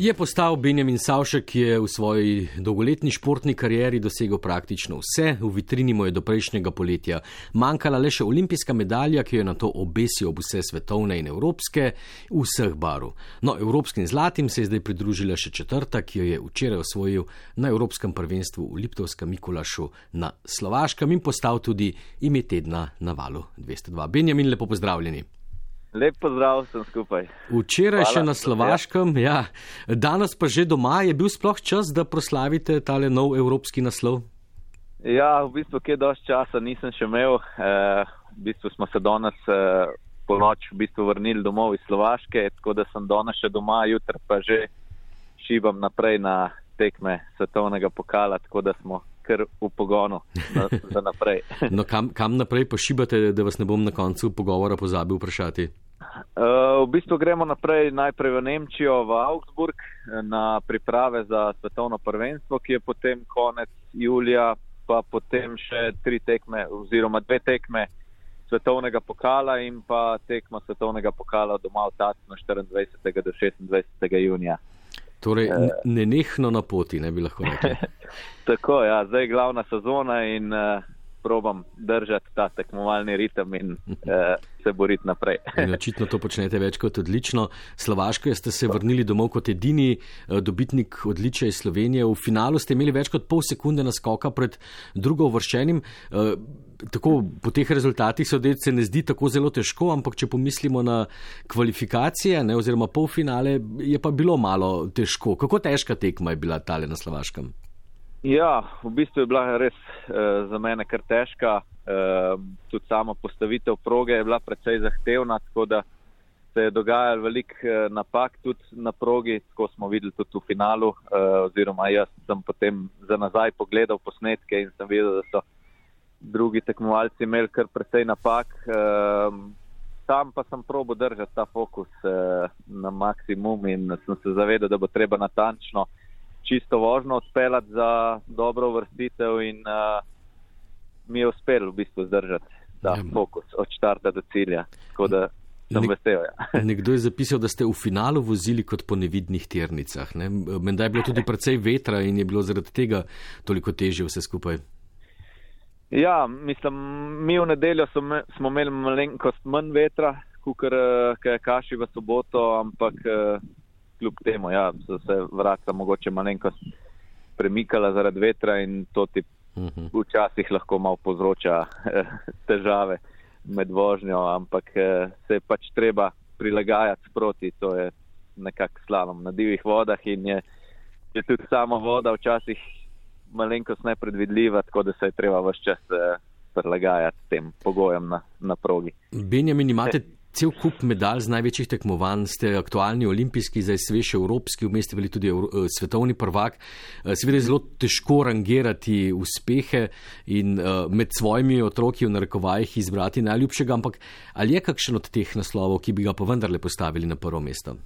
Je postal Benjamin Savšek, ki je v svoji dolgoletni športni karieri dosegel praktično vse, v vitrini mu je do prejšnjega poletja manjkala le še olimpijska medalja, ki jo je na to obesil ob vse svetovne in evropske, vseh barv. No, evropskim zlatim se je zdaj pridružila še četrta, ki jo je včeraj osvojil na Evropskem prvenstvu v Liptovskem Mikulašu na Slovaškem in postal tudi ime tedna na valu 202. Benjamin, lepo pozdravljeni. Lep pozdrav vsem skupaj. Včeraj še na Slovaškem, ja. danes pa že doma, je bil sploh čas, da proslavite tale nov evropski naslov? Ja, v bistvu, kje dosti časa nisem še imel. E, v bistvu smo se danes e, po noč v bistvu vrnili domov iz Slovaške, tako da sem danes še doma, jutr pa že šibam naprej na tekme svetovnega pokala, tako da smo kar v pogonu na, za naprej. no, kam, kam naprej pošibate, da vas ne bom na koncu pogovora pozabil vprašati? Uh, v bistvu gremo naprej najprej v Nemčijo, v Augsburg, na priprave za svetovno prvenstvo, ki je potem konec julija, pa potem še tri tekme oziroma dve tekme svetovnega pokala in pa tekma svetovnega pokala doma v Tacnu 24. do 26. junija. Torej, uh, nenehno na poti, ne bi lahko rekel. Tako, ja, zdaj je glavna sezona in uh, probam držati ta tekmovalni ritem in uh, se boriti naprej. Očitno to počnete več kot odlično. Slovaško ste se vrnili domov kot edini uh, dobitnik odličja iz Slovenije. V finalu ste imeli več kot pol sekunde naskoka pred drugo uvrščenim. Uh, tako po teh rezultatih se odeti se ne zdi tako zelo težko, ampak če pomislimo na kvalifikacije ne, oziroma polfinale, je pa bilo malo težko. Kako težka tekma je bila tale na Slovaškem? Ja, v bistvu je bila res uh, za mene kar težka. Uh, tudi sama postavitev proge je bila precej zahtevna, tako da se je dogajalo veliko uh, napak tudi na progi, tako smo videli tudi v finalu. Uh, oziroma jaz sem potem za nazaj pogledal posnetke in sem videl, da so drugi tekmovalci imeli kar precej napak. Uh, tam pa sem probo držati ta fokus uh, na maksimum in sem se zavedal, da bo treba natančno čisto vožno odpeljati za dobro vrstitev in uh, mi je uspelo v bistvu zdržati ta ja. fokus od štarta do cilja. Nek, vesel, ja. nekdo je zapisal, da ste v finalu vozili kot po nevidnih tirnicah. Ne? Menda je bilo tudi precej vetra in je bilo zaradi tega toliko težje vse skupaj. Ja, mislim, mi v nedeljo smo, smo imeli malenkost manj vetra, kot je kaši v soboto, ampak kljub temu, ja, so se vrata mogoče malenkost premikala zaradi vetra in to ti mhm. včasih lahko malo povzroča eh, težave med vožnjo, ampak eh, se je pač treba prilagajati sproti, to je nekak slalom na divjih vodah in je, je tudi sama voda včasih malenkost nepredvidljiva, tako da se je treba vse čas eh, prilagajati tem pogojem na, na progi. Benjamin, imate cel kup medalj z največjih tekmovanj, ste aktualni olimpijski, zdaj svež evropski, vmes ste bili tudi eh, svetovni prvak. Eh, seveda je zelo težko rangirati uspehe in med svojimi otroki v narekovajih izbrati najljubšega, ampak ali je kakšen od teh naslovov, ki bi ga pa vendarle postavili na prvo mesto?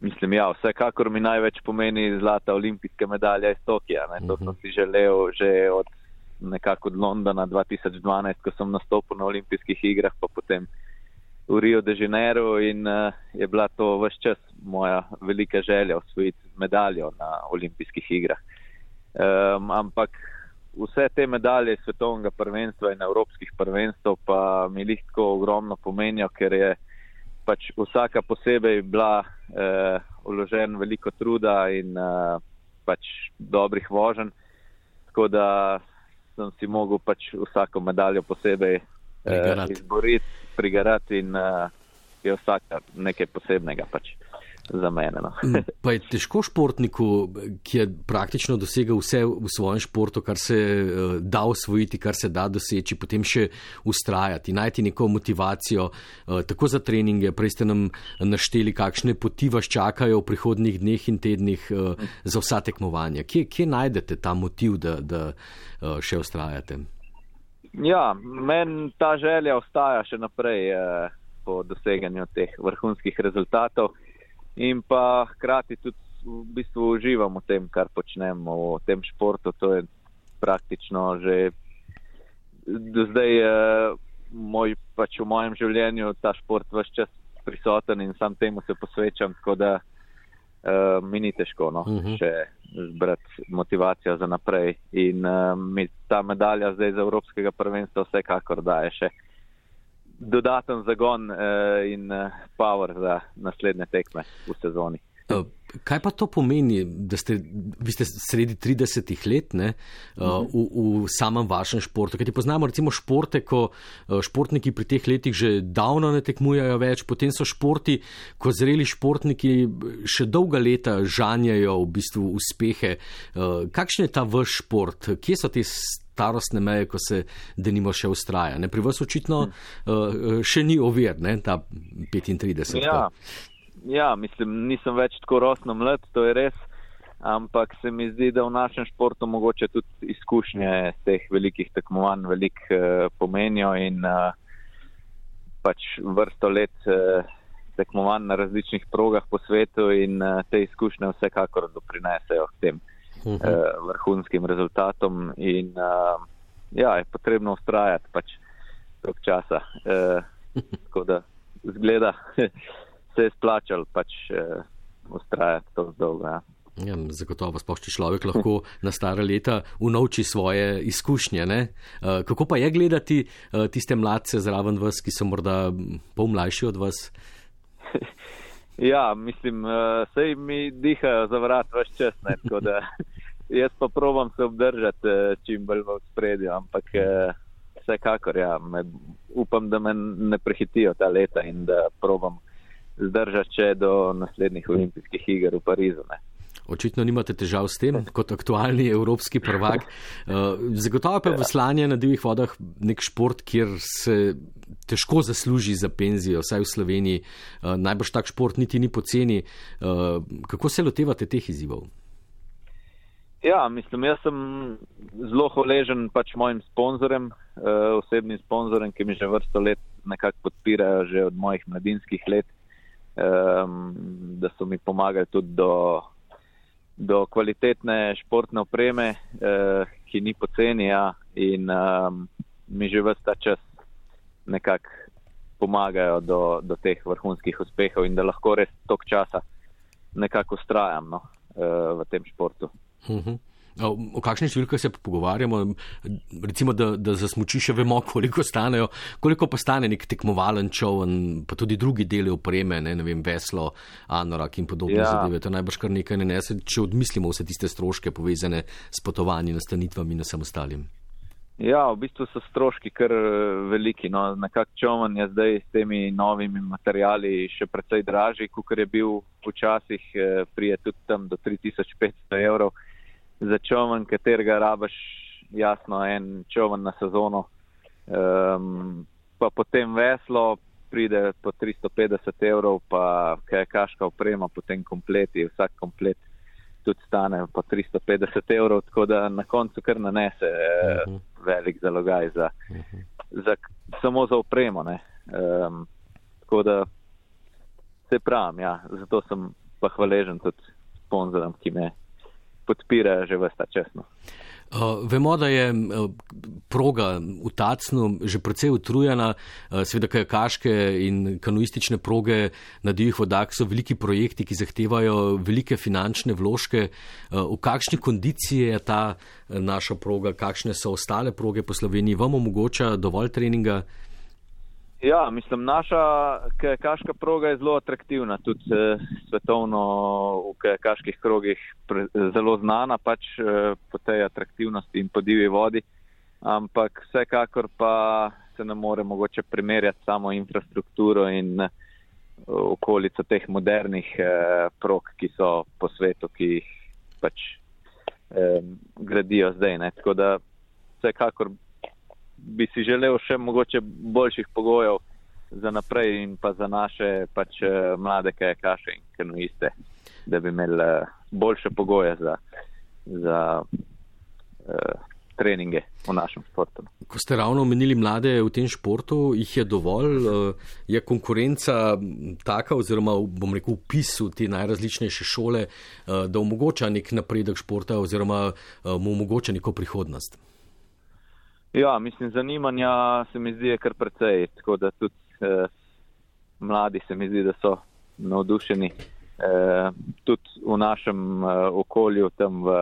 Mislim, ja, vsekakor mi največ pomeni zlata olimpijska medalja iz Tokija. Ne? To uh sem si želel že od nekako od Londona 2012, ko sem nastopil na olimpijskih igrah, pa potem v Rio de Janeiro in uh, je bila to vse čas moja velika želja osvojiti medaljo na olimpijskih igrah. Um, ampak vse te medalje svetovnega prvenstva in evropskih prvenstv pa mi lahko ogromno pomenijo, ker je pač vsaka posebej bila uh, uložen veliko truda in uh, pač dobrih vožen, tako da sem si mogel pač vsako medaljo posebej uh, izboriti prigarati in uh, je vsaka nekaj posebnega pač za mene. No. Mm, pa je težko športniku, ki je praktično dosegel vse v svojem športu, kar se uh, da osvojiti, kar se da doseči, potem še ustrajati, najti neko motivacijo, uh, tako za treninge. Prej ste nam našteli, kakšne poti vas čakajo v prihodnih dneh in tednih uh, za vsa tekmovanja. Kje, kje najdete ta motiv, da, da še ustrajate? Ja, meni ta želja ostaja še naprej eh, po doseganju teh vrhunskih rezultatov in pa hkrati tudi v bistvu uživam v tem, kar počnemo v tem športu. To je praktično že do zdaj eh, moj, pač v mojem življenju ta šport vse čas prisoten in sam temu se posvečam, tako da uh, mi ni težko no, uh mhm. -huh. še zbrati motivacijo za naprej. In uh, mi ta medalja zdaj z Evropskega prvenstva vsekakor daje še dodaten zagon uh, in uh, power za naslednje tekme v sezoni. Uh, kaj pa to pomeni, da ste, ste sredi 30-ih let ne, uh, v, v samem vašem športu? Ker ti poznamo recimo športe, ko uh, športniki pri teh letih že davno ne tekmujejo več, potem so športi, ko zreli športniki še dolga leta žanjajo v bistvu uspehe. Uh, kakšen je ta vaš šport? Kje so te starostne meje, ko se denimo še ustraja? Ne? Pri vas očitno uh, še ni ovir, ne, ta 35. Ja. Ja, mislim, nisem več tako rosno mlad, to je res, ampak se mi zdi, da v našem športu mogoče tudi izkušnje teh velikih tekmovanj velik uh, pomenijo in uh, pač vrsto let uh, tekmovanj na različnih progah po svetu in uh, te izkušnje vsekakor doprinesejo k tem uh, vrhunskim rezultatom in uh, ja, je potrebno ustrajati pač tok časa. Uh, tako da zgleda. se je splačal pač uh, ustrajati to zdolgo. Ja. Ja, zagotovo spošti človek lahko na stara leta unovči svoje izkušnje. Uh, kako pa je gledati uh, tiste mladce zraven vas, ki so morda pol mlajši od vas? ja, mislim, uh, sej mi dihajo za vrat vaš čas, ne, tako da jaz pa provam se obdržati čim bolj v spredju, ampak vsekakor, ja, me, upam, da me ne prehitijo ta leta in da provam zdržati še do naslednjih olimpijskih iger v Parizu. Ne. Očitno nimate težav s tem, kot aktualni evropski prvak. Uh, zagotovo pa je veslanje na divjih vodah nek šport, kjer se težko zasluži za penzijo, vsaj v Sloveniji. Uh, najbrž tak šport niti ni poceni. Uh, kako se lotevate teh izzivov? Ja, mislim, jaz sem zelo hvaležen pač mojim sponzorem, osebnim sponzorem, ki mi že vrsto let nekako podpirajo, že od mojih mladinskih let um, da so mi pomagali tudi do, do kvalitetne športne opreme, uh, ki ni poceni ja, in um, mi že vse ta čas nekako pomagajo do, do teh vrhunskih uspehov in da lahko res tok časa nekako ustrajam no, uh, v tem športu. Uh mhm. -huh. O kakšnih številkah se pogovarjamo? Recimo, da, da za smočiše vemo, koliko stanejo, koliko pa stane nek tekmovalen čovn, pa tudi drugi deli opreme, ne, ne vem, veslo, anorak in podobne ja. zadeve. To najbrž kar nekaj ne nese, če odmislimo vse tiste stroške povezane s potovanji, nastanitvami in vsem ostalim. Ja, v bistvu so stroški kar veliki. No. Nekak čovn je zdaj s temi novimi materijali še precej dražji, kot je bil včasih, eh, prije tudi tam do 3500 evrov za čovn, katerega rabaš, jasno, en čovn na sezono, um, pa potem veslo pride po 350 evrov, pa kaj kaška oprema, potem kompleti, vsak komplet tudi stane po 350 evrov, tako da na koncu kar nanese uh -huh. velik zalogaj za, uh -huh. za, samo za opremo. Um, tako da se pravim, ja, zato sem pa hvaležen tudi sponzorom, ki me podpirajo že vsta časno. Uh, vemo, da je uh, proga v Tacnu že precej utrujena, uh, seveda kajakaške in kanuistične proge na divjih vodah so veliki projekti, ki zahtevajo velike finančne vložke. V kakšni kondiciji je ta uh, naša proga, kakšne so ostale proge po Sloveniji, vam omogoča dovolj treninga? Ja, mislim, naša kajakaška proga je zelo atraktivna, tudi eh, svetovno v kajakaških krogih pre, zelo znana pač eh, po tej atraktivnosti in po divji vodi, ampak vsekakor pa se ne more mogoče primerjati samo infrastrukturo in eh, okolico teh modernih eh, prog, ki so po svetu, ki jih pač eh, gradijo zdaj. Ne. Tako da vsekakor bi si želel še mogoče boljših pogojev za naprej in pa za naše pač eh, mlade kajakaše in kanuiste, da bi imeli eh, boljše pogoje za, za uh, treninge v našem športu. Ko ste ravno omenili mlade v tem športu, jih je dovolj, je konkurenca taka oziroma bom rekel upis v te najrazličnejše šole, da omogoča nek napredek športa oziroma mu omogoča neko prihodnost. Ja, mislim, zanimanja se mi zdi kar precej, tako da tudi eh, mladi se mi zdi, da so navdušeni Uh, tudi v našem uh, okolju, tam v,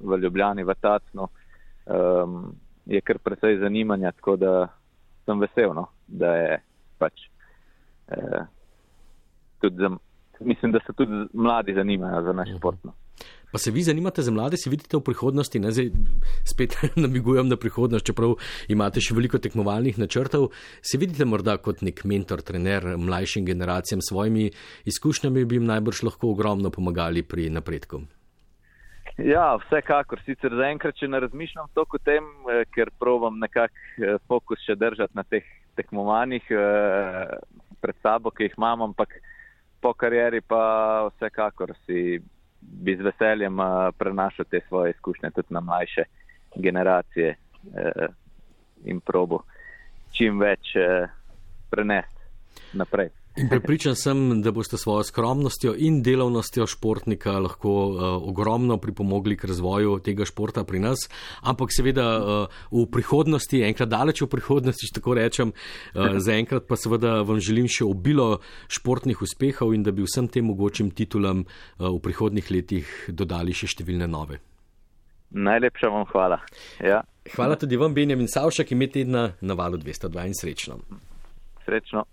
v Ljubljani, v Tacnu, um, je kar precej zanimanja, tako da sem vesel, no, da je pač. Tudi za, mislim, da se tudi mladi zanimajo za naš mhm. šport. No. Pa se vi zanimate za mlade, si vidite v prihodnosti, ne zdaj spet namigujem na prihodnost, čeprav imate še veliko tekmovalnih načrtov, se vidite morda kot nek mentor, trener mlajšim generacijam s svojimi izkušnjami, bi jim najbrž lahko ogromno pomagali pri napredku. Ja, vsekakor. Sicer zaenkrat, če ne razmišljam toliko o tem, eh, ker provam nekako eh, fokus še držati na teh tekmovanjih eh, pred sabo, ki jih imam, ampak po karieri pa vsekakor si bi z veseljem uh, prenašal te svoje izkušnje tudi na mlajše generacije uh, in probo čim več uh, prenesti naprej. In prepričan sem, da boste svojo skromnostjo in delovnostjo športnika lahko uh, ogromno pripomogli k razvoju tega športa pri nas, ampak seveda uh, v prihodnosti, enkrat daleč v prihodnosti, če tako rečem, uh, zaenkrat pa seveda vam želim še obilo športnih uspehov in da bi vsem tem mogočim titulam uh, v prihodnih letih dodali še številne nove. Najlepša vam hvala. Ja. Hvala tudi vam, Benjamin Savšak, imeti tedna na valu 202 in srečno. Srečno.